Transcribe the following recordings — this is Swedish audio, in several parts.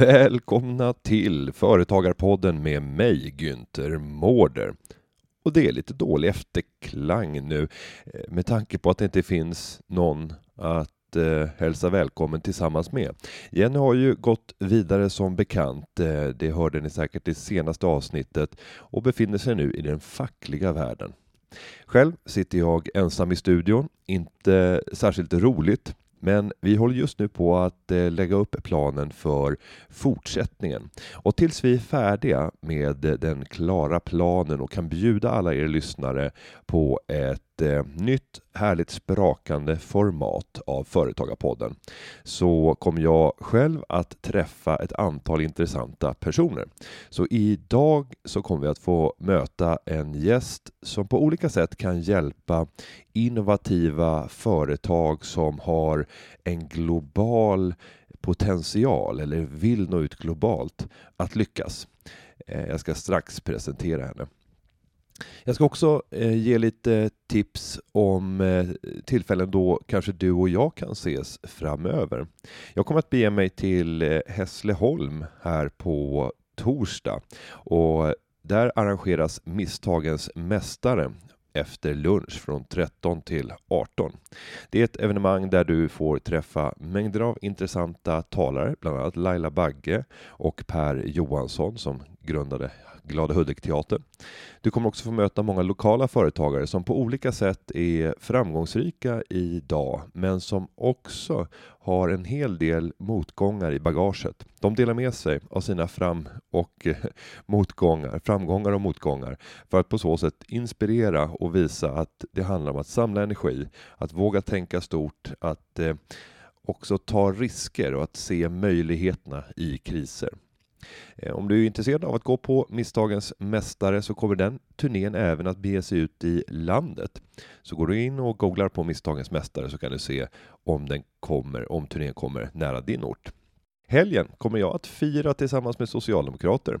Välkomna till Företagarpodden med mig, Günther Mårder. Och det är lite dålig efterklang nu eh, med tanke på att det inte finns någon att eh, hälsa välkommen tillsammans med. Jenny har ju gått vidare som bekant, eh, det hörde ni säkert i senaste avsnittet, och befinner sig nu i den fackliga världen. Själv sitter jag ensam i studion, inte särskilt roligt, men vi håller just nu på att eh, lägga upp planen för fortsättningen. Och tills vi är färdiga med den klara planen och kan bjuda alla er lyssnare på ett eh, nytt härligt sprakande format av Företagarpodden så kommer jag själv att träffa ett antal intressanta personer. Så idag så kommer vi att få möta en gäst som på olika sätt kan hjälpa innovativa företag som har en global potential eller vill nå ut globalt att lyckas. Eh, jag ska strax presentera henne. Jag ska också eh, ge lite tips om eh, tillfällen då kanske du och jag kan ses framöver. Jag kommer att bege mig till eh, Hässleholm här på torsdag och där arrangeras Misstagens mästare efter lunch från 13 till 18. Det är ett evenemang där du får träffa mängder av intressanta talare, bland annat Laila Bagge och Per Johansson som grundade Glada Hudik-teatern. Du kommer också få möta många lokala företagare som på olika sätt är framgångsrika idag, men som också har en hel del motgångar i bagaget. De delar med sig av sina fram och motgångar, framgångar och motgångar för att på så sätt inspirera och visa att det handlar om att samla energi, att våga tänka stort, att eh, också ta risker och att se möjligheterna i kriser. Eh, om du är intresserad av att gå på Misstagens Mästare så kommer den turnén även att bege sig ut i landet. Så går du in och googlar på Misstagens Mästare så kan du se om, den kommer, om turnén kommer nära din ort. Helgen kommer jag att fira tillsammans med socialdemokrater.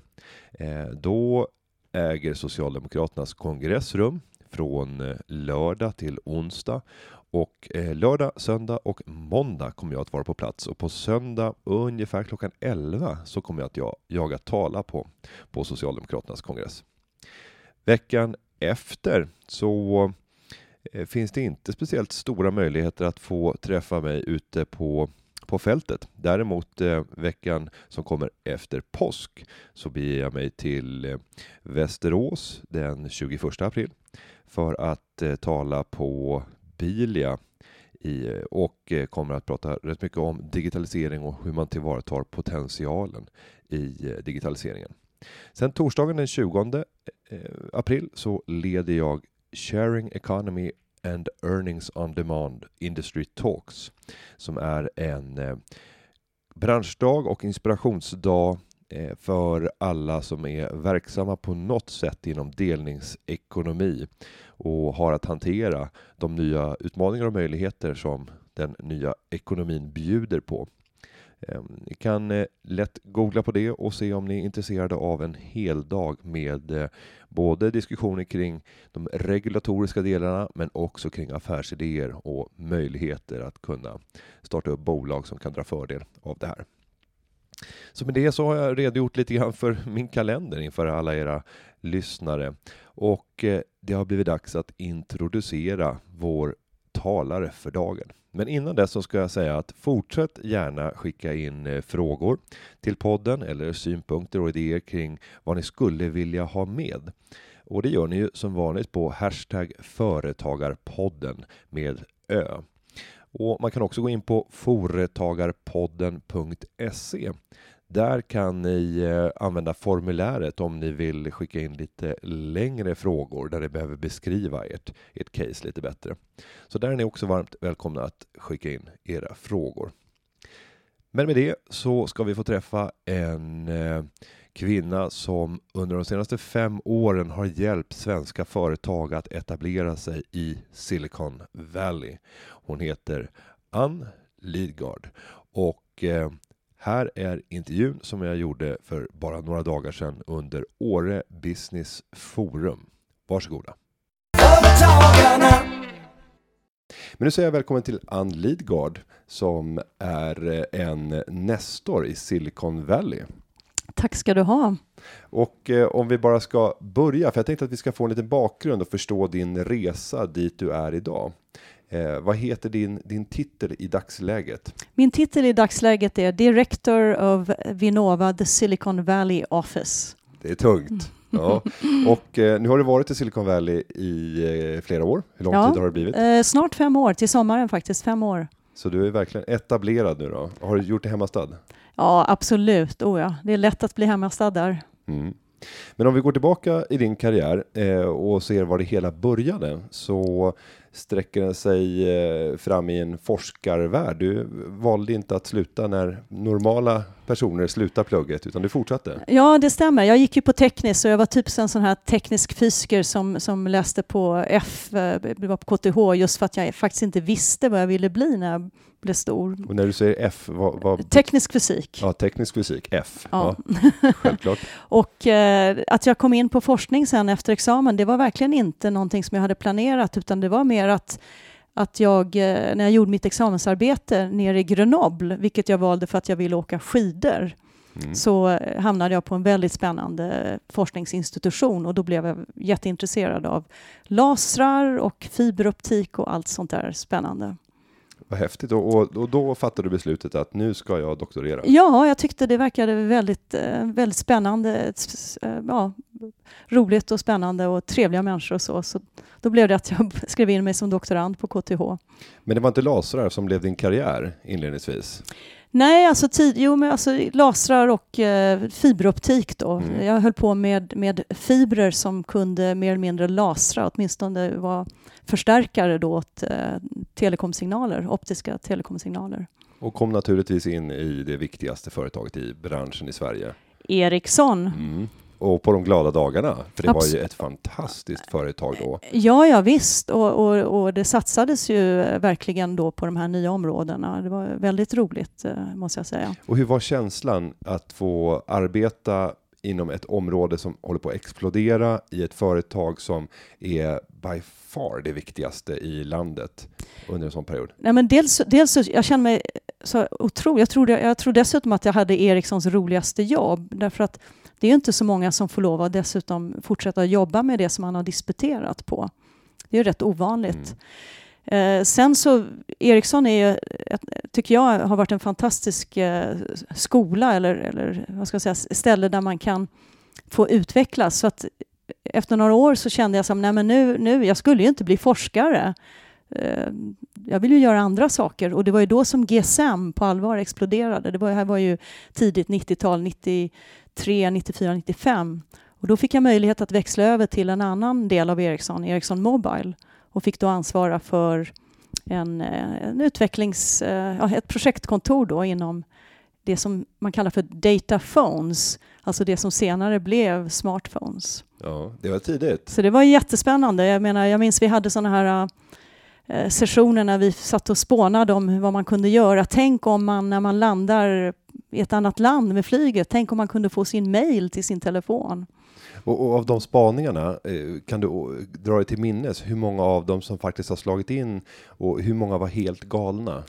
Eh, då äger Socialdemokraternas kongressrum från eh, lördag till onsdag och eh, lördag, söndag och måndag kommer jag att vara på plats och på söndag ungefär klockan 11 så kommer jag att jag, tala på, på Socialdemokraternas kongress. Veckan efter så eh, finns det inte speciellt stora möjligheter att få träffa mig ute på på fältet. Däremot eh, veckan som kommer efter påsk så beger jag mig till eh, Västerås den 21 april för att eh, tala på Bilia i, eh, och eh, kommer att prata rätt mycket om digitalisering och hur man tillvaratar potentialen i eh, digitaliseringen. Sen torsdagen den 20 eh, april så leder jag Sharing Economy and Earnings on Demand Industry Talks som är en eh, branschdag och inspirationsdag eh, för alla som är verksamma på något sätt inom delningsekonomi och har att hantera de nya utmaningar och möjligheter som den nya ekonomin bjuder på. Ehm, ni kan eh, lätt googla på det och se om ni är intresserade av en hel dag med eh, både diskussioner kring de regulatoriska delarna men också kring affärsidéer och möjligheter att kunna starta upp bolag som kan dra fördel av det här. Så med det så har jag redogjort lite grann för min kalender inför alla era lyssnare och eh, det har blivit dags att introducera vår talare för dagen. Men innan dess så ska jag säga att fortsätt gärna skicka in eh, frågor till podden eller synpunkter och idéer kring vad ni skulle vilja ha med. Och det gör ni ju som vanligt på hashtag företagarpodden med ö. Och man kan också gå in på företagarpodden.se där kan ni eh, använda formuläret om ni vill skicka in lite längre frågor där ni behöver beskriva ert, ert case lite bättre. Så där är ni också varmt välkomna att skicka in era frågor. Men med det så ska vi få träffa en eh, kvinna som under de senaste fem åren har hjälpt svenska företag att etablera sig i Silicon Valley. Hon heter Ann Lidgard och eh, här är intervjun som jag gjorde för bara några dagar sedan under Åre Business Forum. Varsågoda. Men nu säger jag välkommen till Ann Lidgard som är en nestor i Silicon Valley. Tack ska du ha. Och eh, om vi bara ska börja, för jag tänkte att vi ska få en liten bakgrund och förstå din resa dit du är idag. Eh, vad heter din, din titel i dagsläget? Min titel i dagsläget är Director of Vinnova, the Silicon Valley Office. Det är tungt. Ja. Och eh, nu har du varit i Silicon Valley i eh, flera år. Hur lång Ja, tid har det blivit? Eh, snart fem år, till sommaren faktiskt, fem år. Så du är verkligen etablerad nu då? Har du gjort dig hemmastad? Ja, absolut. Oh, ja. Det är lätt att bli hemmastad där. Mm. Men om vi går tillbaka i din karriär eh, och ser var det hela började så sträcker den sig eh, fram i en forskarvärld. Du valde inte att sluta när normala personer slutar plugget utan du fortsatte. Ja, det stämmer. Jag gick ju på teknisk och jag var typ en sån här teknisk fysiker som, som läste på F, eh, var på KTH, just för att jag faktiskt inte visste vad jag ville bli när jag blev stor. Och när du säger F, vad, vad Teknisk fysik. ja, teknisk fysik, F, Ja. ja, självklart. Och eh, att jag kom in på forskning sen efter examen, det var verkligen inte någonting som jag hade planerat, utan det var mer att, att jag, eh, när jag gjorde mitt examensarbete nere i Grenoble, vilket jag valde för att jag ville åka skidor, Mm. så eh, hamnade jag på en väldigt spännande forskningsinstitution och då blev jag jätteintresserad av lasrar och fiberoptik och allt sånt där spännande. Vad häftigt. Och, och, och då fattade du beslutet att nu ska jag doktorera. Ja, jag tyckte det verkade väldigt, eh, väldigt spännande. eh, Ja, roligt och spännande och trevliga människor och så. Så då blev det att jag skrev in mig som doktorand på KTH. Men det var inte lasrar som blev din karriär inledningsvis? Nej, alltså, tid, jo, men alltså lasrar och eh, fiberoptik då. Mm. Jag höll på med, med fibrer som kunde mer eller mindre lasra, åtminstone var förstärkare då åt eh, telekomsignaler, optiska telekomsignaler. Och kom naturligtvis in i det viktigaste företaget i branschen i Sverige. Ericsson. Mm. Och på de glada dagarna, för det var Abs- ju ett fantastiskt företag då. Ja, ja visst. Och, och, och det satsades ju eh, verkligen då på de här nya områdena. Det var väldigt roligt, eh, måste jag säga. Och hur var känslan att få arbeta inom ett område som håller på att explodera i ett företag som är by far det viktigaste i landet under en sån period? Nej, men dels, dels jag känner mig så otroligt. Jag tror, jag tror dessutom att jag hade Ericssons roligaste jobb. Därför att det är inte så många som får lov att dessutom fortsätta jobba med det som man har disputerat på. Det är rätt ovanligt. Eh, sen så, Ericsson är ju, tycker jag, har varit en fantastisk eh, skola eller, eller vad ska jag säga, ställe där man kan få utvecklas. Så att efter några år så kände jag som, nej men nu, nu, jag skulle ju inte bli forskare. Eh, jag vill ju göra andra saker och det var ju då som GSM på allvar exploderade. Det var, här var ju tidigt 90-tal, 93, 94, 95. Och då fick jag möjlighet att växla över till en annan del av Ericsson, Ericsson Mobile och fick då ansvara för en, eh, en utvecklings, eh, ett projektkontor då inom det som man kallar för data phones, alltså det som senare blev smartphones. Ja, det var tidigt. Så det var jättespännande. Jag menar, jag minns vi hade sådana här eh, sessioner när vi satt och spånade om vad man kunde göra. Tänk om man när man landar i ett annat land med flyget, tänk om man kunde få sin mail till sin telefon. Och, och av de spaningarna, eh, kan du eh, dra dig till minnes hur många av dem som faktiskt har slagit in och hur många var helt galna?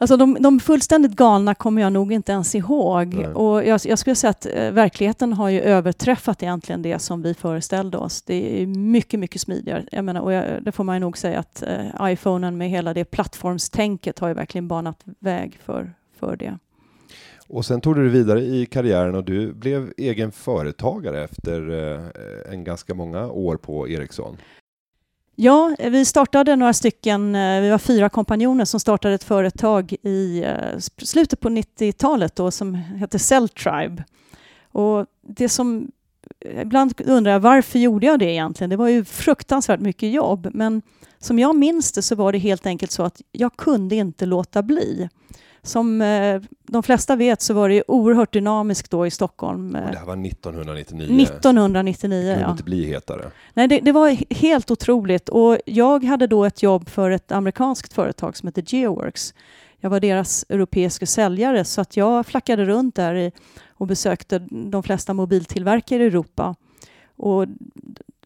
Alltså de, de fullständigt galna kommer jag nog inte ens ihåg. Nej. Och jag, jag skulle säga att eh, verkligheten har ju överträffat egentligen det som vi föreställde oss. Det är mycket, mycket smidigare. Jag menar, och jag, det får man ju nog säga att eh, iPhonen med hela det plattformstänket har ju verkligen banat väg för, för det. Och sen tog du dig vidare i karriären och du blev egen företagare efter eh, en ganska många år på Ericsson. Ja, eh, vi startade några stycken, eh, vi var fyra kompanjoner som startade ett företag i slutet på 90-talet då som hette CellTribe. Och det som, ibland undrar jag varför gjorde jag det egentligen? Det var ju fruktansvärt mycket jobb, men som jag minns det så var det helt enkelt så att jag kunde inte låta bli. Som eh, de flesta vet så var det ju oerhört dynamiskt då i Stockholm. Och Eh, det här var 1999. 1999, Det kunde ja. inte bli hetare. Nej, det, det var he- helt otroligt. Och jag hade då ett jobb för ett amerikanskt företag som heter GeoWorks jag var deras europeiska säljare så att jag flackade runt där i, och besökte de flesta mobiltillverkare i Europa. Och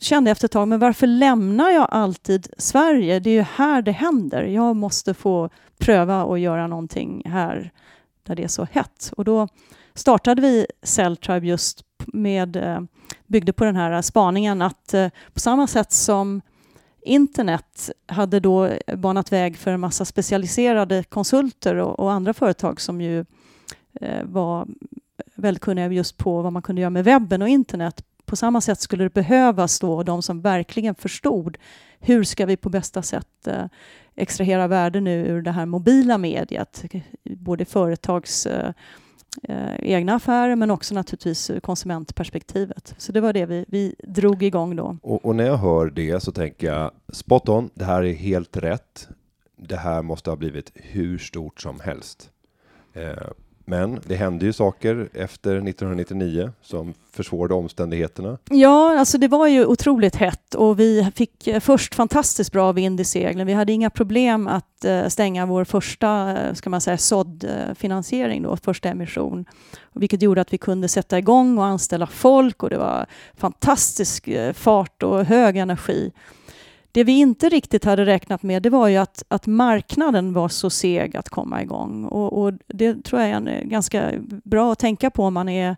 kände efter ett tag, men varför lämnar jag alltid Sverige? Det är ju här det händer. Jag måste få pröva och göra någonting här där det är så hett. Och då startade vi Celltribe just med, eh, byggde på den här spaningen att eh, på samma sätt som internet hade då banat väg för en massa specialiserade konsulter och, och andra företag som ju eh, var väldigt kunniga just på vad man kunde göra med webben och internet. På samma sätt skulle det behövas då de som verkligen förstod hur ska vi på bästa sätt eh, extrahera värde nu ur det här mobila mediet, både företags eh, eh, egna affärer men också naturligtvis konsumentperspektivet. Så det var det vi, vi drog igång då. Och, och, när jag hör det så tänker jag spot on, det här är helt rätt. Det här måste ha blivit hur stort som helst. Eh, men det hände ju saker efter 1999 som försvårade omständigheterna. Ja, alltså det var ju otroligt hett och vi fick eh, först fantastiskt bra vind i seglen. Vi hade inga problem att eh, stänga vår första, eh, ska man säga, såddfinansiering då, första emission. Vilket gjorde att vi kunde sätta igång och anställa folk och det var fantastisk fart och hög energi. Det vi inte riktigt hade räknat med det var ju att, att marknaden var så seg att komma igång. Och, och det tror jag är en, eh, ganska bra att tänka på om man är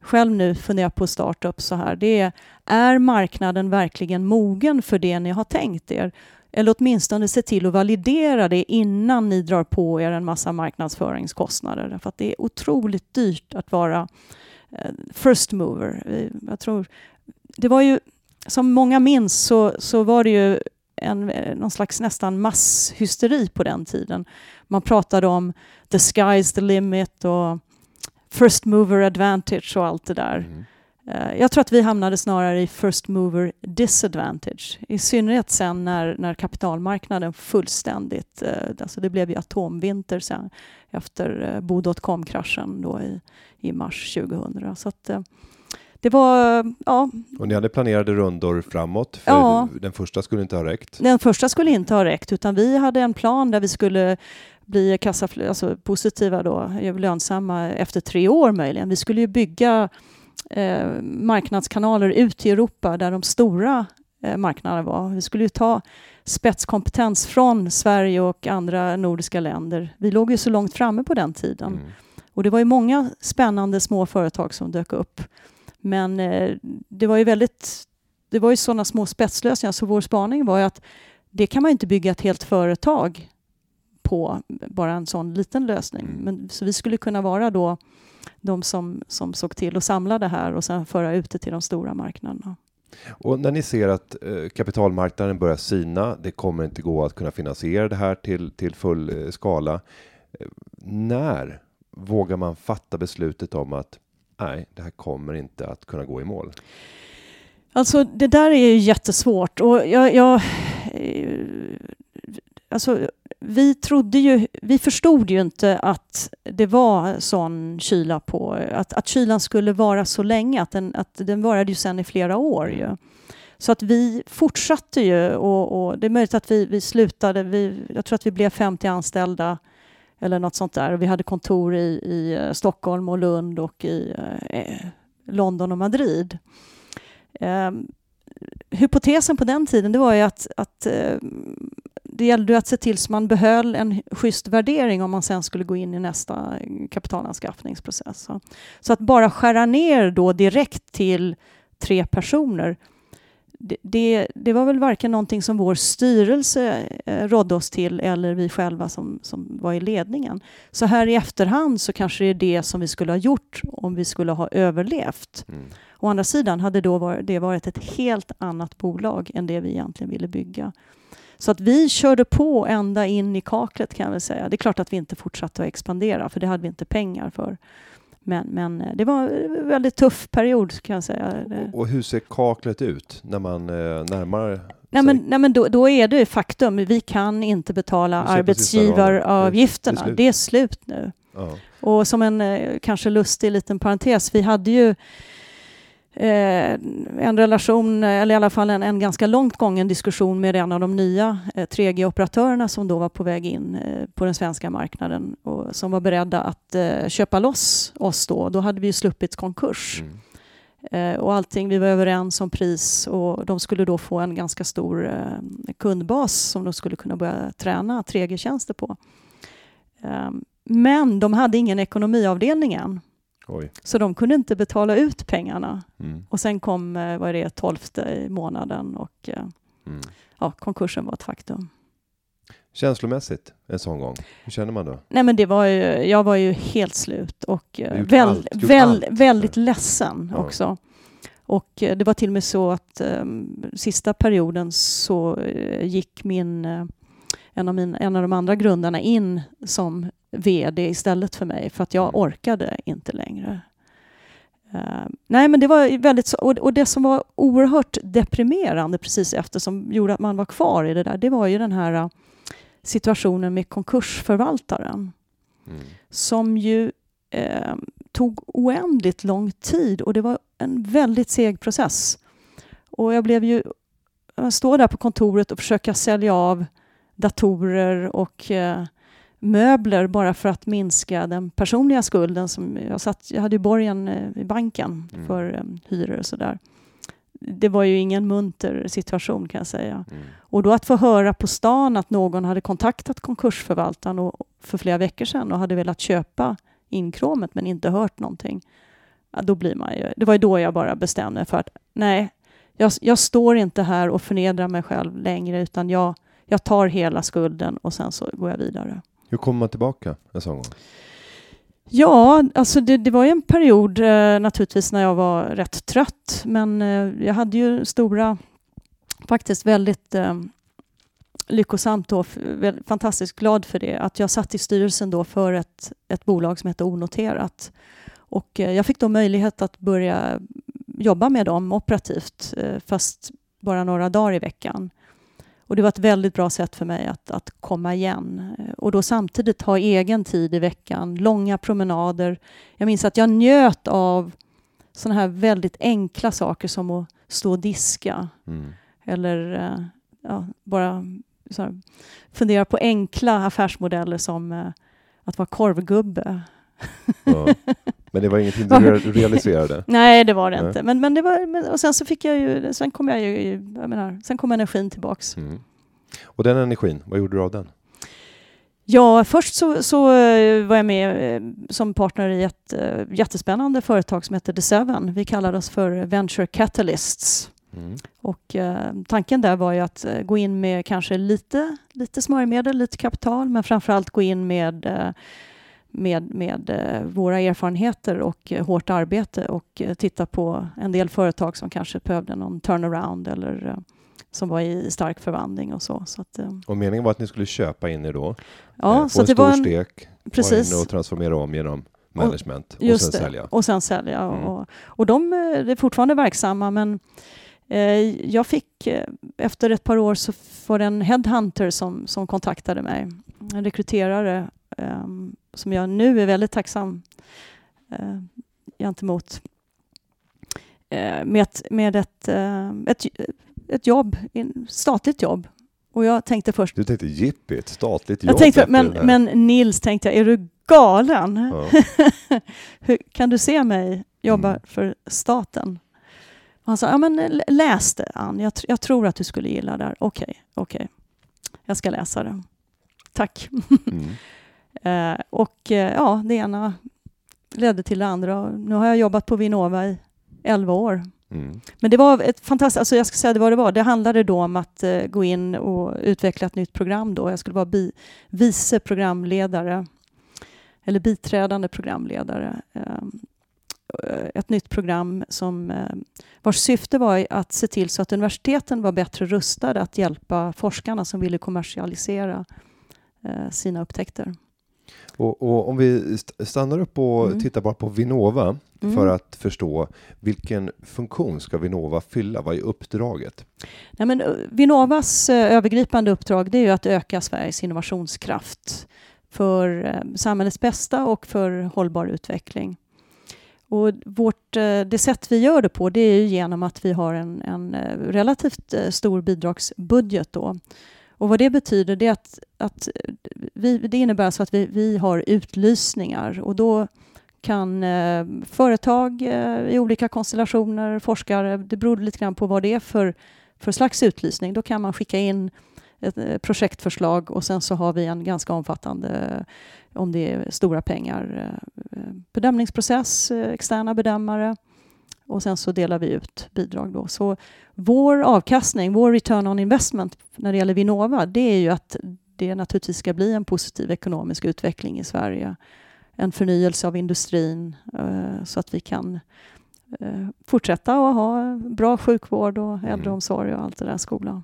själv nu funderar på startup så här. Det är, är marknaden verkligen mogen för det ni har tänkt er? Eller åtminstone se till att validera det innan ni drar på er en massa marknadsföringskostnader. För att det är otroligt dyrt att vara eh, first mover. Eh, jag tror, det var ju som många minns så, så var det ju en, någon slags nästan masshysteri på den tiden. Man pratade om the sky's the limit och first mover advantage och allt det där. Mm. Uh, jag tror att vi hamnade snarare i first mover disadvantage. I synnerhet sen när, när kapitalmarknaden fullständigt, uh, alltså det blev ju atomvinter sen efter uh, bo.com-kraschen då i, i mars 2000. Så att, det var, ja. Och ni hade planerade rundor framåt, för ja. den första skulle inte ha räckt? Den första skulle inte ha räckt, utan vi hade en plan där vi skulle bli kassafl- alltså positiva då, lönsamma efter tre år möjligen. Vi skulle ju bygga eh, marknadskanaler ut i Europa där de stora eh, marknaderna var. Vi skulle ju ta spetskompetens från Sverige och andra nordiska länder. Vi låg ju så långt framme på den tiden. Mm. Och det var ju många spännande små företag som dök upp. Men eh, det var ju väldigt, det var ju sådana små spetslösningar så vår spaning var ju att det kan man inte bygga ett helt företag på, bara en sån liten lösning. Mm. Men, så vi skulle kunna vara då de som, som såg till att samla det här och sen föra ut det till de stora marknaderna. Och när ni ser att eh, kapitalmarknaden börjar sina, det kommer inte gå att kunna finansiera det här till, till full eh, skala. Eh, när vågar man fatta beslutet om att nej, det här kommer inte att kunna gå i mål? Alltså det där är ju jättesvårt och jag, jag eh, alltså vi trodde ju, vi förstod ju inte att det var sån kyla på, att, att kylan skulle vara så länge, att den, att den varade ju sen i flera år ju. Så att vi fortsatte ju och, och det är möjligt att vi, vi slutade, vi, jag tror att vi blev 50 anställda eller något sånt där. Vi hade kontor i, i eh, Stockholm och Lund och i eh, eh London och Madrid. Eh, hypotesen på den tiden det var ju att, att eh, det gällde att se till så man behöll en schysst värdering om man sen skulle gå in i nästa eh, kapitalanskaffningsprocess. Så, så att bara skära ner då direkt till tre personer det, det, var väl varken någonting som vår styrelse eh, rådde oss till eller vi själva som, som var i ledningen. Så här i efterhand så kanske det är det som vi skulle ha gjort om vi skulle ha överlevt. Mm. Å andra sidan hade då var, det varit ett helt annat bolag än det vi egentligen ville bygga. Så att vi körde på ända in i kaklet kan jag väl säga. Det är klart att vi inte fortsatte att expandera för det hade vi inte pengar för. Men, men eh, det var en väldigt tuff period kan jag säga. Och, och hur ser kaklet ut när man eh, närmar Nej men, nej men då, då, är det faktum, vi kan inte betala arbetsgivaravgifterna. Det, det, är slut nu. Ja. Och som en eh, kanske lustig liten parentes, vi hade ju eh, en relation, eller i alla fall en, en ganska långt gången diskussion med en av de nya eh, 3G-operatörerna som då var på väg in eh, på den svenska marknaden och som var beredda att eh, köpa loss oss då. Då hade vi ju sluppit konkurs. Mm. Eh, och allting, vi var överens om pris och de skulle då få en ganska stor eh, kundbas som de skulle kunna börja träna 3G-tjänster på. Men de hade ingen ekonomiavdelning än, Oj. så de kunde inte betala ut pengarna. Mm. Och sen kom, eh, vad är det, tolfte i månaden och eh, Mm. ja, konkursen var ett faktum. Känslomässigt, en sån gång. Hur känner man då? Nej men det var ju, jag var ju helt slut och eh, väl, allt, väl, väldigt ledsen Ja. också. Och det var till och med så att eh, sista perioden så gick min, eh, en, av min, en av de andra grundarna in som VD istället för mig för att jag Mm. orkade inte längre. Eh, nej men det var väldigt så, och, och det som var oerhört deprimerande precis efter som gjorde att man var kvar i det där, det var ju den här eh, situationen med konkursförvaltaren Mm. som ju eh, tog oändligt lång tid och det var en väldigt seg process. Och jag blev ju, jag står där på kontoret och försöka sälja av datorer och eh, möbler bara för att minska den personliga skulden. Som jag, satt, jag hade ju borgen eh, i banken Mm. för eh, hyror och sådär. Det var ju ingen munter situation kan jag säga. Mm. Och då att få höra på stan att någon hade kontaktat konkursförvaltaren och, för flera veckor sedan och hade velat köpa inkråmet men inte hört någonting. Ja, då blir man ju, det var ju då jag bara bestämde mig för att nej, jag, jag står inte här och förnedrar mig själv längre utan jag, jag tar hela skulden och sen så går jag vidare. Hur kommer man tillbaka en sån gång? Ja, alltså det, det var ju en period eh, naturligtvis när jag var rätt trött men eh, jag hade ju stora, faktiskt väldigt eh, lyckosamt väl, fantastiskt glad för det, att jag satt i styrelsen då för ett, ett bolag som heter Onoterat. Och jag fick då möjlighet att börja jobba med dem operativt, fast bara några dagar i veckan. Och det var ett väldigt bra sätt för mig att, att komma igen. Och då samtidigt ha egen tid i veckan, långa promenader. Jag minns att jag njöt av sådana här väldigt enkla saker som att stå och diska Mm. eller eh, ja, bara fundera på enkla affärsmodeller som eh, att vara korvgubbe. Ja. Men det var ingenting du re- realiserade? Nej, det var det Nej. inte. Men, men det var, men, och sen så fick jag ju, sen kom jag ju, jag menar, sen kom energin tillbaks. Mm. Och den energin, vad gjorde du av den? Ja, först så, så eh, var jag med eh, som partner i ett eh, jättespännande företag som heter The Seven. Vi kallade oss för Venture Catalysts. Mm. Och eh, tanken där var ju att eh, gå in med kanske lite, lite smörjmedel, lite kapital, men framförallt gå in med, eh, med, med eh, våra erfarenheter och eh, hårt arbete och eh, titta på en del företag som kanske behövde någon turnaround eller som var i stark förvandling och så. så att, Och meningen var att ni skulle köpa in er då? ja, så en det var en, stek, precis. och transformera om genom management och, Just sen det, sälja? och sen sälja. Mm. Och, och de är fortfarande verksamma men jag fick efter ett par år så var det en headhunter som, som kontaktade mig. En rekryterare som jag nu är väldigt tacksam eh, gentemot. Eh, med ett, med ett, eh, ett, ett jobb, en statligt jobb. Och jag tänkte först, Du tänkte jippi, ett statligt jobb tänkte, men, men Nils tänkte jag, är du galen? Ja. Hur, kan du se mig jobba Mm. för staten? Och han sa, ja men läs det Ann, jag, jag tror att du skulle gilla det här. Okej, okej. Jag ska läsa det. Tack. Mm. Eh, och eh, ja, det ena ledde till det andra. Nu har jag jobbat på Vinnova i 11 år. Mm. Men det var ett fantastiskt, alltså jag ska säga det vad det var. Det handlade då om att eh, gå in och utveckla ett nytt program då. Jag skulle vara bi, vice programledare eller biträdande programledare. Ehm, eh, ett nytt program som eh, vars syfte var att se till så att universiteten var bättre rustade att hjälpa forskarna som ville kommersialisera eh, sina upptäckter. Och, och om vi st- stannar upp och Mm. tittar bara på Vinnova Mm. för att förstå vilken funktion ska Vinnova fylla? Vad är uppdraget? Nej, men, eh, Vinnovas eh, övergripande uppdrag det är ju att öka Sveriges innovationskraft för eh, samhällets bästa och för hållbar utveckling. Och vårt, det sätt vi gör det på det är genom att vi har en, en relativt stor bidragsbudget. Då. Och vad det betyder det är att, att vi, det innebär så att vi, vi har utlysningar och då kan eh, företag eh, i olika konstellationer, forskare, det beror lite grann på vad det är för, för slags utlysning. Då kan man skicka in ett eh, projektförslag och sen så har vi en ganska omfattande, om det är stora pengar, eh, eh, bedömningsprocess, eh, externa bedömare och sen så delar vi ut bidrag. Då. Så vår avkastning, vår return on investment när det gäller Vinnova, det är ju att det naturligtvis ska bli en positiv ekonomisk utveckling i Sverige. En förnyelse av industrin så att vi kan fortsätta att ha bra sjukvård och mm. äldreomsorg och allt det där, skolan.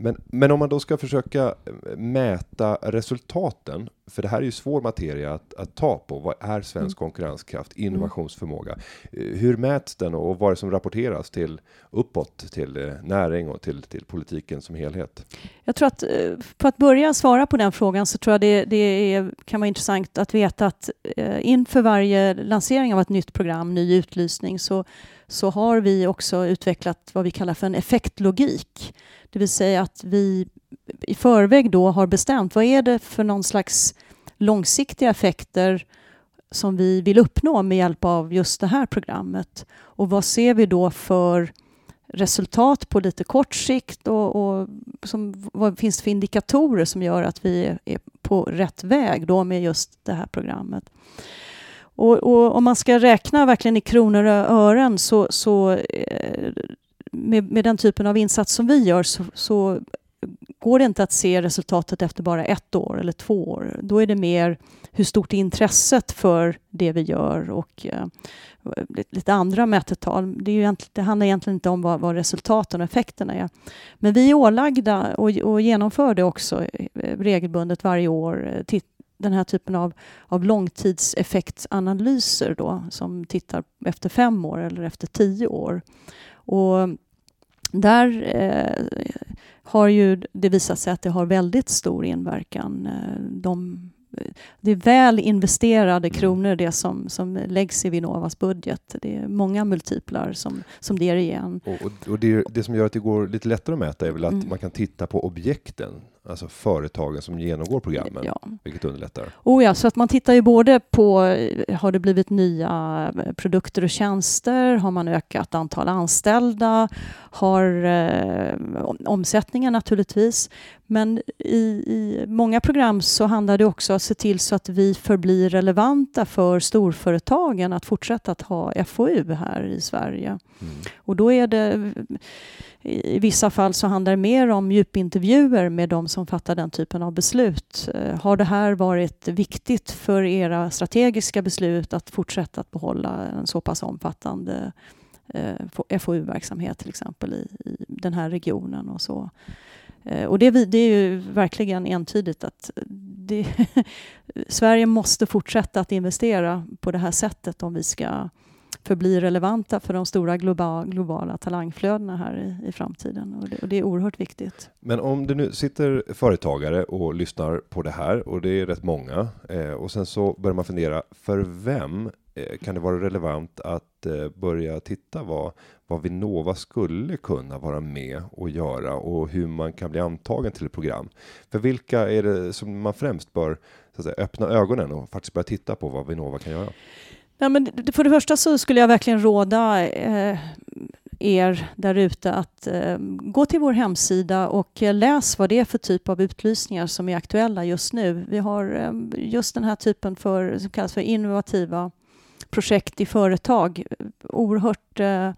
Men, men om man då ska försöka eh, mäta resultaten, för det här är ju svår materia att, att ta på. Vad är svensk mm. konkurrenskraft, mm. innovationsförmåga? Mm. Hur mäts den och vad är det som rapporteras till uppåt, till eh, näring och till, till politiken som helhet? Jag tror att för att börja svara på den frågan så tror jag det, det är, kan vara intressant att veta att inför varje lansering av ett nytt program, ny utlysning, så, så har vi också utvecklat vad vi kallar för en effektlogik det vill säga att vi i förväg då har bestämt vad är det för någon slags långsiktiga effekter som vi vill uppnå med hjälp av just det här programmet. Och vad ser vi då för resultat på lite kort sikt och, och som, vad finns det för indikatorer som gör att vi är på rätt väg då med just det här programmet. Och, och om man ska räkna verkligen i kronor och ören så, så eh, med, med den typen av insats som vi gör så, så går det inte att se resultatet efter bara ett år eller två år. Då är det mer hur stort är intresset för det vi gör och eh, lite andra mätetal. Det, är ju det handlar egentligen inte om vad, vad, resultaten och effekterna är. Men vi är ålagda och, och genomför det också eh, regelbundet varje år. Eh, titt, den här typen av, av långtidseffektsanalyser då, som tittar efter fem år eller efter tio år. Och där eh, har ju det visat sig att det har väldigt stor inverkan. Eh, de, det är väl investerade mm. kronor det som, som läggs i Vinnovas budget. Det är många multiplar som, som det ger igen. Och, och det, det, som gör att det går lite lättare att mäta är väl att mm. man kan titta på objekten alltså företagen som genomgår programmen, ja. vilket underlättar. Oh ja, så att man tittar ju både på, har det blivit nya produkter och tjänster? Har man ökat antal anställda? Har eh, omsättningen naturligtvis. Men i, i många program så handlar det också om att se till så att vi förblir relevanta för storföretagen att fortsätta att ha FoU här i Sverige. Mm. Och då är det i vissa fall så handlar det mer om djupintervjuer med de som fattar den typen av beslut. Eh, har det här varit viktigt för era strategiska beslut att fortsätta att behålla en så pass omfattande eh, FoU-verksamhet till exempel i, i, den här regionen och så. Eh, och det, det, är ju verkligen entydigt att det, Sverige måste fortsätta att investera på det här sättet om vi ska förbli relevanta för de stora globala, globala talangflödena här i, i framtiden. Och det, och det, är oerhört viktigt. Men om det nu sitter företagare och lyssnar på det här och det är rätt många eh, och sen så börjar man fundera för vem eh, kan det vara relevant att eh, börja titta vad, vad Vinnova skulle kunna vara med och göra och hur man kan bli antagen till ett program. För vilka är det som man främst bör så att säga, öppna ögonen och faktiskt börja titta på vad Vinnova kan göra? Ja, men för det första så skulle jag verkligen råda eh, er där ute att eh, gå till vår hemsida och eh, läs vad det är för typ av utlysningar som är aktuella just nu. Vi har eh, just den här typen för, som kallas för innovativa projekt i företag. Oerhört eh,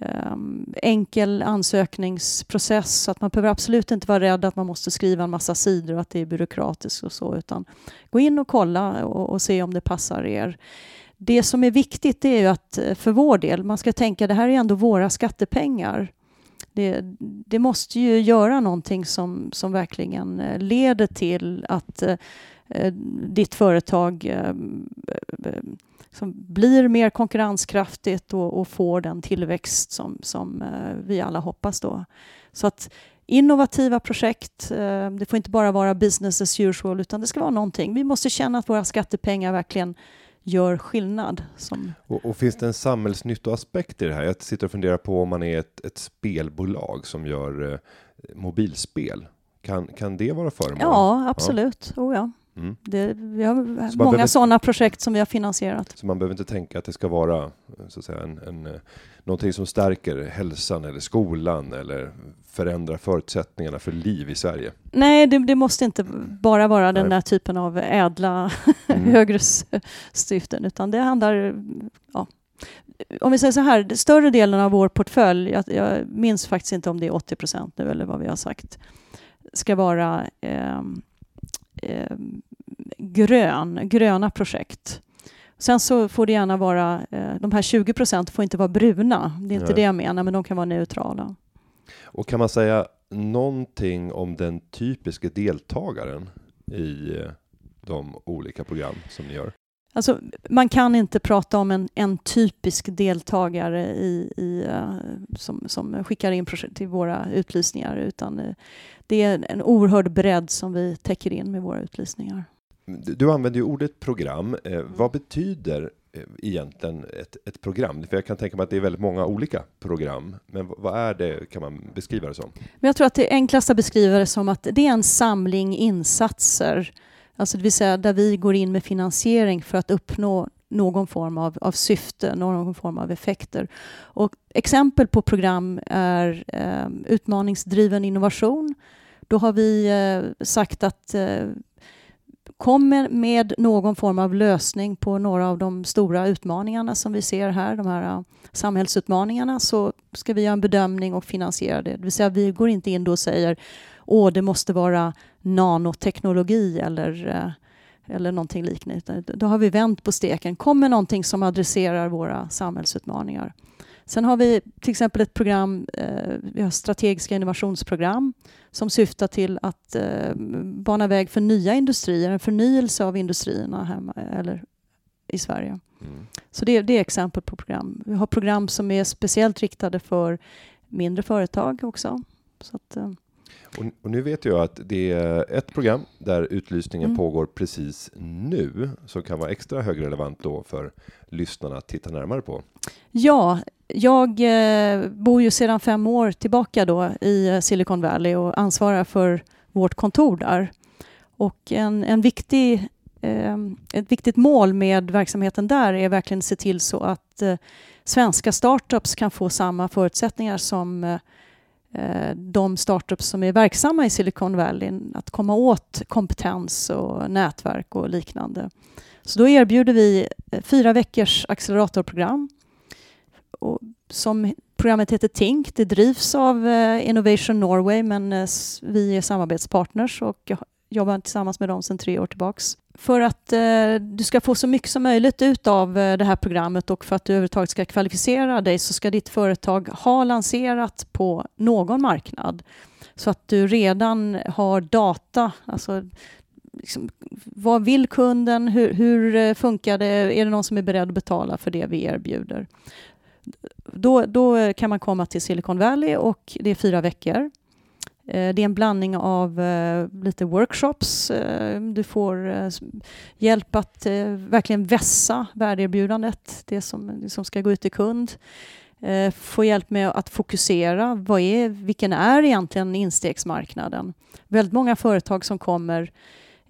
Um, enkel ansökningsprocess så att man behöver absolut inte vara rädd att man måste skriva en massa sidor och att det är byråkratiskt och så utan gå in och kolla och, och se om det passar er. Det som är viktigt är ju att eh, för vår del, man ska tänka det här är ändå våra skattepengar. Det, det måste ju göra någonting som, som verkligen eh, leder till att eh, eh ditt företag eh, som blir mer konkurrenskraftigt och, och, får den tillväxt som, som eh, vi alla hoppas då. Så att innovativa projekt, det får inte bara vara business as usual utan det ska vara någonting. Vi måste känna att våra skattepengar verkligen gör skillnad. Som, Och, och finns det en samhällsnyttoaspekt i det här? Jag sitter och funderar på om man är ett, ett spelbolag som gör eh, mobilspel. Kan, kan det vara föremål? ja, absolut. Oh, ja. Mm. Det, vi har många behöver- sådana projekt som vi har finansierat. Så man behöver inte tänka att det ska vara eh, så att säga, en, en, eh, någonting som stärker hälsan eller skolan eller förändrar förutsättningarna för liv i Sverige. Nej, det, det måste inte bara vara den Nej. där typen av ädla Mm. högre syften, utan det handlar... Ja. Om vi säger så här, större delen av vår portfölj, jag, jag minns faktiskt inte om det är 80 procent nu eller vad vi har sagt, ska vara ehm, grön, gröna projekt. Sen så får det gärna vara, eh, de här 20 procent får inte vara bruna, det är inte Nej. det jag menar, men de kan vara neutrala. Och kan man säga någonting om den typiska deltagaren i eh, de olika program som ni gör? Alltså, man kan inte prata om en, en typisk deltagare i, i, eh, som, som skickar in projekt till våra utlysningar, utan det är en oerhörd bredd som vi täcker in med våra utlysningar. Du, använder ju ordet program. Eh, vad betyder eh, egentligen ett, ett program? För jag kan tänka mig att det är väldigt många olika program. Men vad är det, kan man beskriva det som? Men jag tror att det enklaste att beskriva det som att det är en samling insatser, alltså det vill säga där vi går in med finansiering för att uppnå någon form av, av syfte, någon form av effekter. Och exempel på program är eh, utmaningsdriven innovation. Då har vi eh, sagt att eh, kommer med någon form av lösning på några av de stora utmaningarna som vi ser här, de här äh, samhällsutmaningarna, så ska vi göra en bedömning och finansiera det. Det vill säga, vi går inte in då och säger åh, det måste vara nanoteknologi eller, äh, eller någonting liknande. Då har vi vänt på steken. Kommer någonting som adresserar våra samhällsutmaningar? Sen har vi till exempel ett program, eh, vi har strategiska innovationsprogram som syftar till att eh, bana väg för nya industrier, en förnyelse av industrierna hemma eller i Sverige. Mm. Så det, det är exempel på program. Vi har program som är speciellt riktade för mindre företag också. Så att, eh, Och, och nu vet jag att det är ett program där utlysningen Mm. pågår precis nu, som kan vara extra högrelevant då för lyssnarna att titta närmare på. Ja, jag eh, bor ju sedan fem år tillbaka då i eh, Silicon Valley och ansvarar för vårt kontor där. Och en, en viktig, ehm, ett viktigt mål med verksamheten där är verkligen att se till så att eh, svenska startups kan få samma förutsättningar som de startups som är verksamma i Silicon Valley, att komma åt kompetens och nätverk och liknande. Så då erbjuder vi fyra veckors acceleratorprogram och som programmet heter TINK. Det drivs av eh, Innovation Norway men eh, vi är samarbetspartners och jobbar tillsammans med dem sedan tre år tillbaks. För att eh, du ska få så mycket som möjligt ut av det här programmet och för att du överhuvudtaget ska kvalificera dig så ska ditt företag ha lanserat på någon marknad. Så att du redan har data, alltså liksom, vad vill kunden? Hur, hur funkar det? Är det någon som är beredd att betala för det vi erbjuder? Då, då kan man komma till Silicon Valley och det är fyra veckor. Eh, det är en blandning av eh, lite workshops. Eh, du får hjälp att verkligen vässa värdeerbjudandet, det som, det som ska gå ut till kund. Få hjälp med att fokusera. Vad är, vilken är egentligen instegsmarknaden? Väldigt många företag som kommer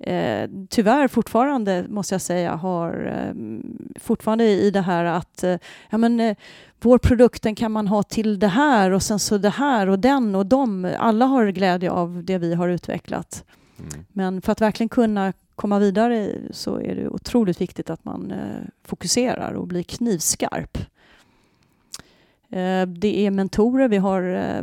eh, tyvärr fortfarande, måste jag säga, har eh, fortfarande i det här att eh, ja, men, eh, vår produkt den kan man ha till det här och sen så det här och den och de. Alla har glädje av det vi har utvecklat. Mm. Men för att verkligen kunna komma vidare så är det otroligt viktigt att man eh, fokuserar och blir knivskarp. Eh, det är mentorer, vi har eh,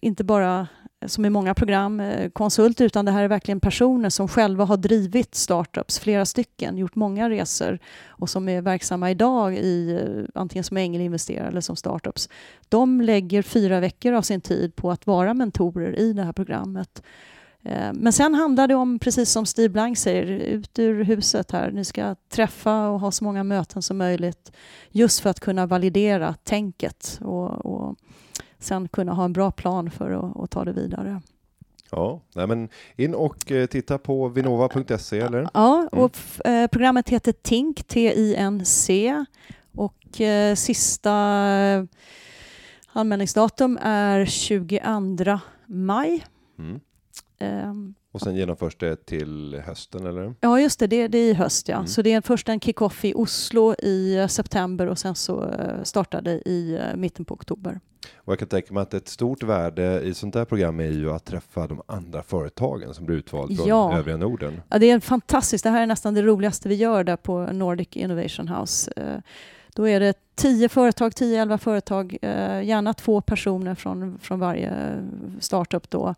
inte bara som i många program, eh, konsult, konsulter, utan det här är verkligen personer som själva har drivit startups, flera stycken, gjort många resor och som är verksamma idag i eh, antingen som ängelinvesterare eller som startups. De lägger fyra veckor av sin tid på att vara mentorer i det här programmet. Eh, men sen handlar det om, precis som Steve Blank säger, ut ur huset här. Ni ska träffa och ha så många möten som möjligt just för att kunna validera tänket och, och sen kunna ha en bra plan för att, att ta det vidare. Ja, nej men in och eh, titta på vinnova.se eller? Ja, och Mm. f- eh, programmet heter TINC, T-I-N-C. Och eh, sista anmälningsdatum är 22 maj. Mm. Och sen genomförs det till hösten eller? Ja, just det. Det, det är i höst. Ja. Mm. Så det är först en kick-off i Oslo i eh, september och sen så eh, startar det i eh, mitten på oktober. Och jag kan tänka mig att ett stort värde i sånt där program är ju att träffa de andra företagen som blir utvald från Ja. övriga Norden. Ja, det är fantastiskt. Det här är nästan det roligaste vi gör där på Nordic Innovation House. Då är det 10 företag, 10-11 företag, eh, gärna två personer från, från varje eh, startup då.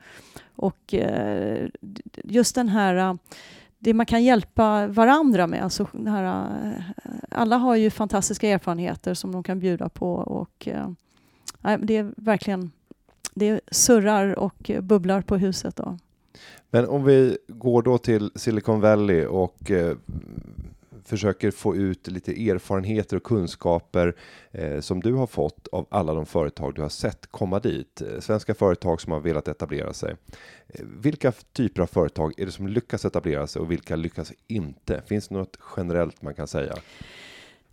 Och eh, just den här, eh, det man kan hjälpa varandra med, alltså den här, eh, alla har ju fantastiska erfarenheter som de kan bjuda på och eh, det är verkligen, det surrar och bubblar på huset då. Men om vi går då till Silicon Valley och eh, försöker få ut lite erfarenheter och kunskaper eh, som du har fått av alla de företag du har sett komma dit. Eh, svenska företag som har velat etablera sig. Eh, vilka typer av företag är det som lyckas etablera sig och vilka lyckas inte? Finns det något generellt man kan säga?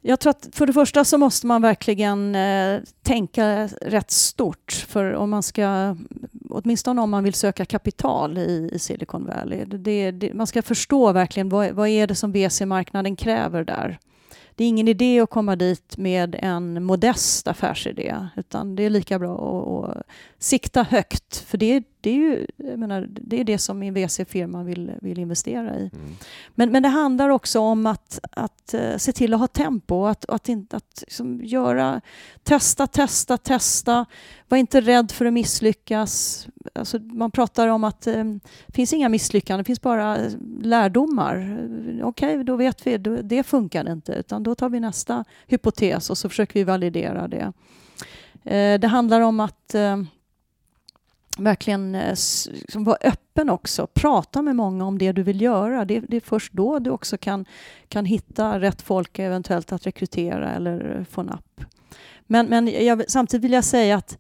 Jag tror att för det första så måste man verkligen eh, tänka rätt stort. För om man ska, åtminstone om man vill söka kapital i, i Silicon Valley. Det, det, man ska förstå verkligen vad, vad är det som VC-marknaden kräver där. Det är ingen idé att komma dit med en modest affärsidé, utan det är lika bra att, att sikta högt. För det, det, är ju, menar, det är det som en VC-firma vill, vill investera i. Mm. Men, men det handlar också om att, att eh, se till att ha tempo, att, att, inte, att liksom göra, testa, testa, testa. Var inte rädd för att misslyckas. Alltså, man pratar om att eh, det finns inga misslyckanden, det finns bara eh, lärdomar. Okej, Okej, då vet vi, då, det funkar inte, utan då tar vi nästa hypotes och så försöker vi validera det. Eh, det handlar om att eh, verkligen eh, liksom vara öppen också. Prata med många om det du vill göra. Det, det är först då du också kan, kan hitta rätt folk eventuellt att rekrytera eller eh, få napp. Men, men jag, samtidigt vill jag säga att,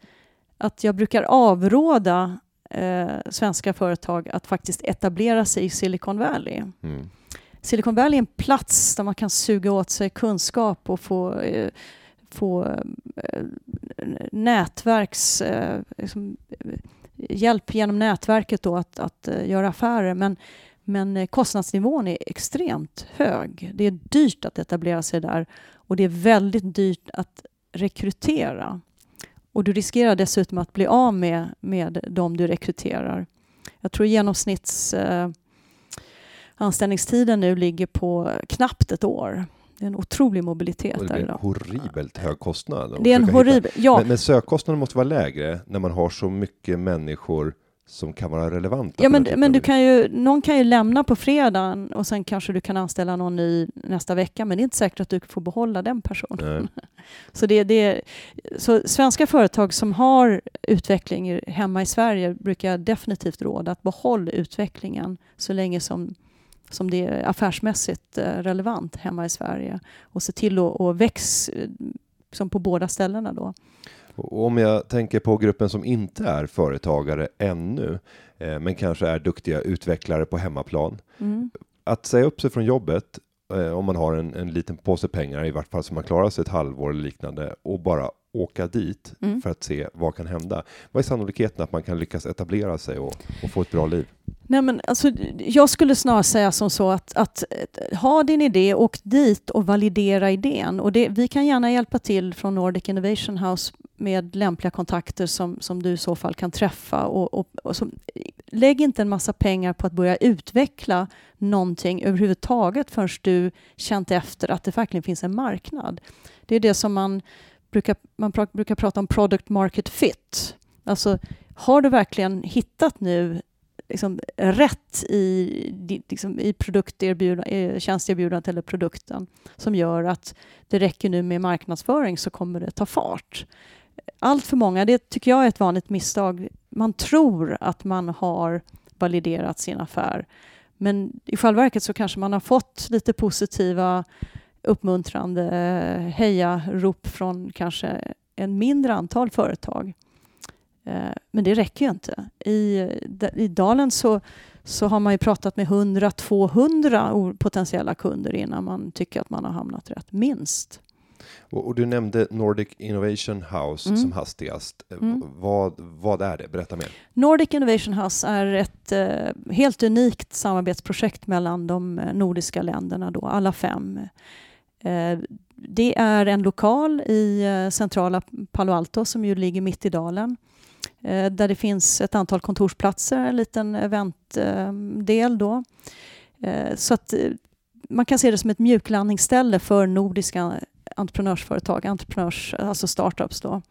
att jag brukar avråda eh, svenska företag att faktiskt etablera sig i Silicon Valley. Mm. Silicon Valley är en plats där man kan suga åt sig kunskap och få, eh, få eh, nätverks... Eh, liksom, eh, hjälp genom nätverket då att, att eh, göra affärer. Men, men kostnadsnivån är extremt hög. Det är dyrt att etablera sig där och det är väldigt dyrt att rekrytera. Och du riskerar dessutom att bli av med, med de du rekryterar. Jag tror genomsnitts... Eh, anställningstiden nu ligger på knappt ett år. Det är en otrolig mobilitet Och det blir en idag. horribelt hög kostnad. Det är en horribel... Ja, Men, men sökkostnaden måste vara lägre när man har så mycket människor som kan vara relevanta. ja men, men du kan ju, någon kan ju lämna på fredagen och sen kanske du kan anställa någon ny nästa vecka, men det är inte säkert att du får behålla den personen. Så, det, det, så svenska företag som har utveckling hemma i Sverige brukar jag definitivt råda att behålla utvecklingen så länge som, som det är affärsmässigt eh, relevant hemma i Sverige och se till att att väx eh, som på båda ställena då. Och om jag tänker på gruppen som inte är företagare ännu, eh, men kanske är duktiga utvecklare på hemmaplan. Mm. Att säga upp sig från jobbet eh, om man har en, en liten påse pengar, i vart fall så man klarar sig ett halvår eller liknande, och bara åka dit Mm. för att se vad kan hända. Vad är sannolikheten att man kan lyckas etablera sig och, och få ett bra liv? Nej, men alltså, jag skulle snarare säga som så att, att eh, ha din idé, åk dit och validera idén. Och det, vi kan gärna hjälpa till från Nordic Innovation House med lämpliga kontakter som, som du i så fall kan träffa. Och, och, och som, lägg inte en massa pengar på att börja utveckla någonting överhuvudtaget förrän du känt efter att det verkligen finns en marknad. Det är det som man brukar, man pra, brukar prata om product market fit. Alltså, har du verkligen hittat nu liksom, rätt i, liksom, i eh, tjänsteerbjudandet eller produkten som gör att det räcker nu med marknadsföring så kommer det ta fart. Allt för många, det tycker jag är ett vanligt misstag, man tror att man har validerat sin affär men i själva verket så kanske man har fått lite positiva uppmuntrande hejarop från kanske en mindre antal företag. Eh, men det räcker ju inte. I, I dalen så, så har man ju pratat med 100-200 potentiella kunder innan man tycker att man har hamnat rätt, minst. Och, du nämnde Nordic Innovation House mm. som hastigast. Eh, mm. Vad, vad är det? Berätta mer. Nordic Innovation House är ett eh, helt unikt samarbetsprojekt mellan de nordiska länderna, då, alla fem. Eh, det är en lokal i eh, centrala Palo Alto som ju ligger mitt i dalen eh, där det finns ett antal kontorsplatser, en liten eventdel då. Så att man kan se det som ett mjuklandningsställe för nordiska entreprenörsföretag, entreprenörs, alltså startups. Då.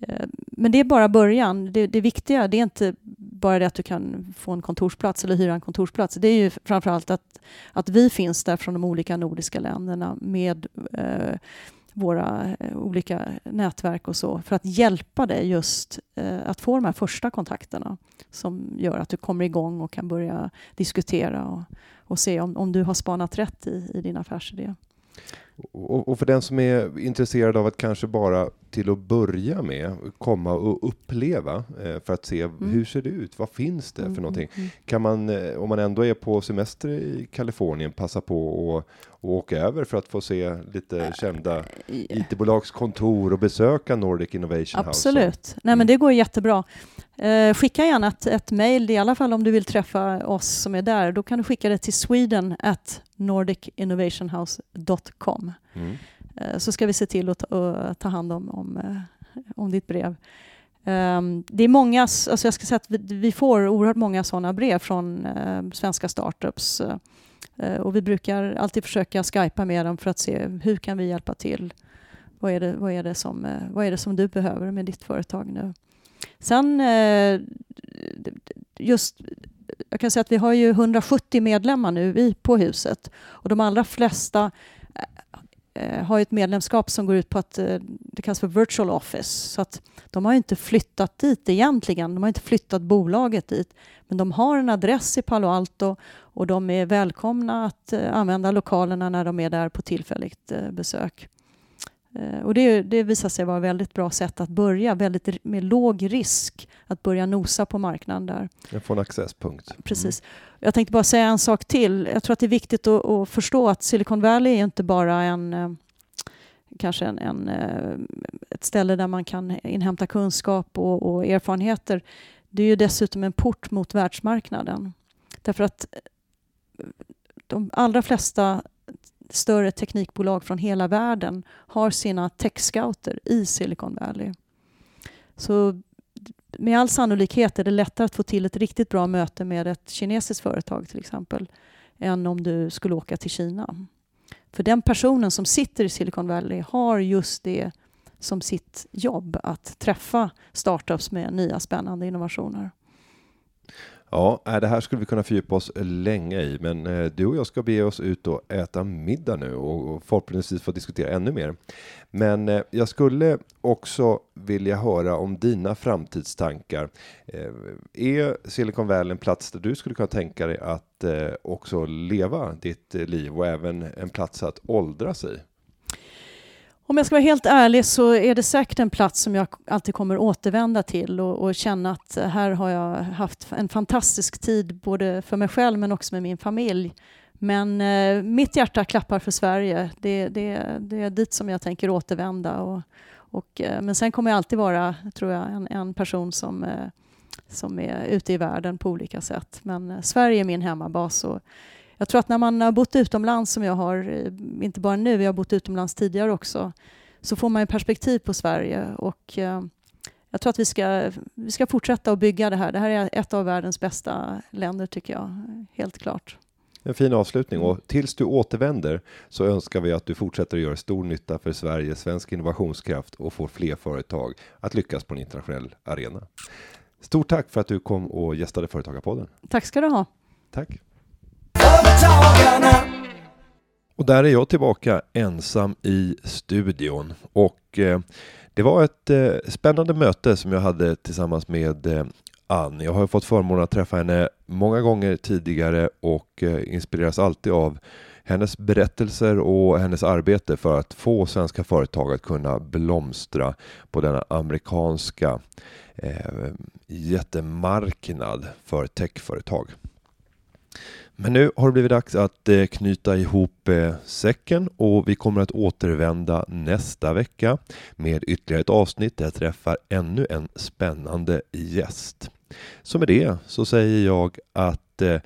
Eh, men det är bara början. Det, det viktiga det är inte bara det att du kan få en kontorsplats eller hyra en kontorsplats. Det är ju framförallt att, att vi finns där från de olika nordiska länderna med eh, våra eh, olika nätverk och så för att hjälpa dig just eh, att få de här första kontakterna som gör att du kommer igång och kan börja diskutera och, och se om, om du har spanat rätt i, i din affärsidé. Och, för den som är intresserad av att kanske bara till att börja med komma och uppleva eh, för att se mm. hur ser det ut? Vad finns det för mm, någonting? Mm, mm. Kan man, eh, om man ändå är på semester i Kalifornien, passa på och, och åka över för att få se lite äh, kända IT-bolagskontor och besöka Nordic Innovation Absolut. House? Absolut. Nej, men det går jättebra. Eh, skicka gärna ett, ett mejl, i alla fall om du vill träffa oss som är där. Då kan du skicka det till sweden at nordicinnovationhouse.com. Mm. Eh, så ska vi se till att ta, ta hand om, om, eh, om ditt brev. Um, det är många, alltså jag ska säga att vi, vi får oerhört många sådana brev från uh, svenska startups. Uh, och vi brukar alltid försöka skypa med dem för att se hur kan vi hjälpa till? Vad är det, vad är det, som, uh, vad är det som du behöver med ditt företag nu? Sen eh, just jag kan säga att vi har ju 170 medlemmar nu på huset och de allra flesta eh, eh, har ett medlemskap som går ut på att det kallas för virtual office. Så att de har inte flyttat dit egentligen. De har inte flyttat bolaget dit. Men de har en adress i Palo Alto och de är välkomna att använda lokalerna när de är där på tillfälligt besök. Eh, och det, det visar sig vara ett väldigt bra sätt att börja, väldigt med låg risk, att börja nosa på marknaden där. Jag får en accesspunkt. Mm. Precis. Jag tänkte bara säga en sak till. Jag tror att det är viktigt att, att förstå att Silicon Valley är inte bara en eh, kanske en, en, eh, ett ställe där man kan inhämta kunskap och, och erfarenheter. Det är ju dessutom en port mot världsmarknaden. Därför att de allra flesta större teknikbolag från hela världen har sina tech-scouter i Silicon Valley. Så med all sannolikhet är det lättare att få till ett riktigt bra möte med ett kinesiskt företag till exempel än om du skulle åka till Kina. För den personen som sitter i Silicon Valley har just det som sitt jobb att träffa startups med nya spännande innovationer. Ja, äh, det här skulle vi kunna fördjupa oss länge i, men äh, du och jag ska be oss ut och äta middag nu och förhoppningsvis få diskutera ännu mer. Men äh, jag skulle också vilja höra om dina framtidstankar. Är Silicon Valley en plats där du skulle kunna tänka dig att också leva ditt liv och även en plats att åldras i? Om jag ska vara helt ärlig så är det säkert en plats som jag alltid kommer återvända till och, och, känna att här har jag haft en fantastisk tid både för mig själv men också med min familj. Men eh, mitt hjärta klappar för Sverige. Det, det, det, är dit som jag tänker återvända. Och, och, eh, men sen kommer jag alltid vara, tror jag, en, en person som, eh, som är ute i världen på olika sätt. Men eh, Sverige är min hemmabas. Och, jag tror att när man har bott utomlands som jag har, eh, inte bara nu, jag har bott utomlands tidigare också, så får man perspektiv på Sverige och eh, jag tror att vi ska, vi ska fortsätta att bygga det här. Det här är ett av världens bästa länder tycker jag, helt klart. En fin avslutning och tills du återvänder så önskar vi att du fortsätter att göra stor nytta för Sverige, svensk innovationskraft och får fler företag att lyckas på en internationell arena. Stort tack för att du kom och gästade Företagarpodden. Tack ska du ha. Tack. Och där är jag tillbaka ensam i studion och eh, det var ett eh, spännande möte som jag hade tillsammans med eh, Ann. Jag har fått förmånen att träffa henne många gånger tidigare och eh, inspireras alltid av hennes berättelser och hennes arbete för att få svenska företag att kunna blomstra på denna amerikanska eh, jättemarknad för techföretag. Men nu har det blivit dags att eh, knyta ihop eh, säcken och vi kommer att återvända nästa vecka med ytterligare ett avsnitt där jag träffar ännu en spännande gäst. Så med det så säger jag att eh,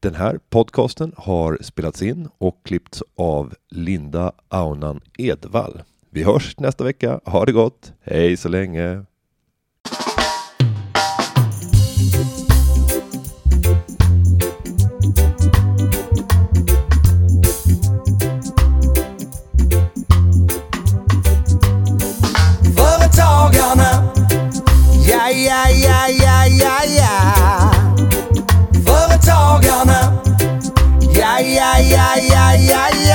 den här podcasten har spelats in och klippts av Linda Aunan Edvall. Vi hörs nästa vecka. Ha det gott. Hej så länge. Företagarna. Ja, ja, ja, ja, ja, ja.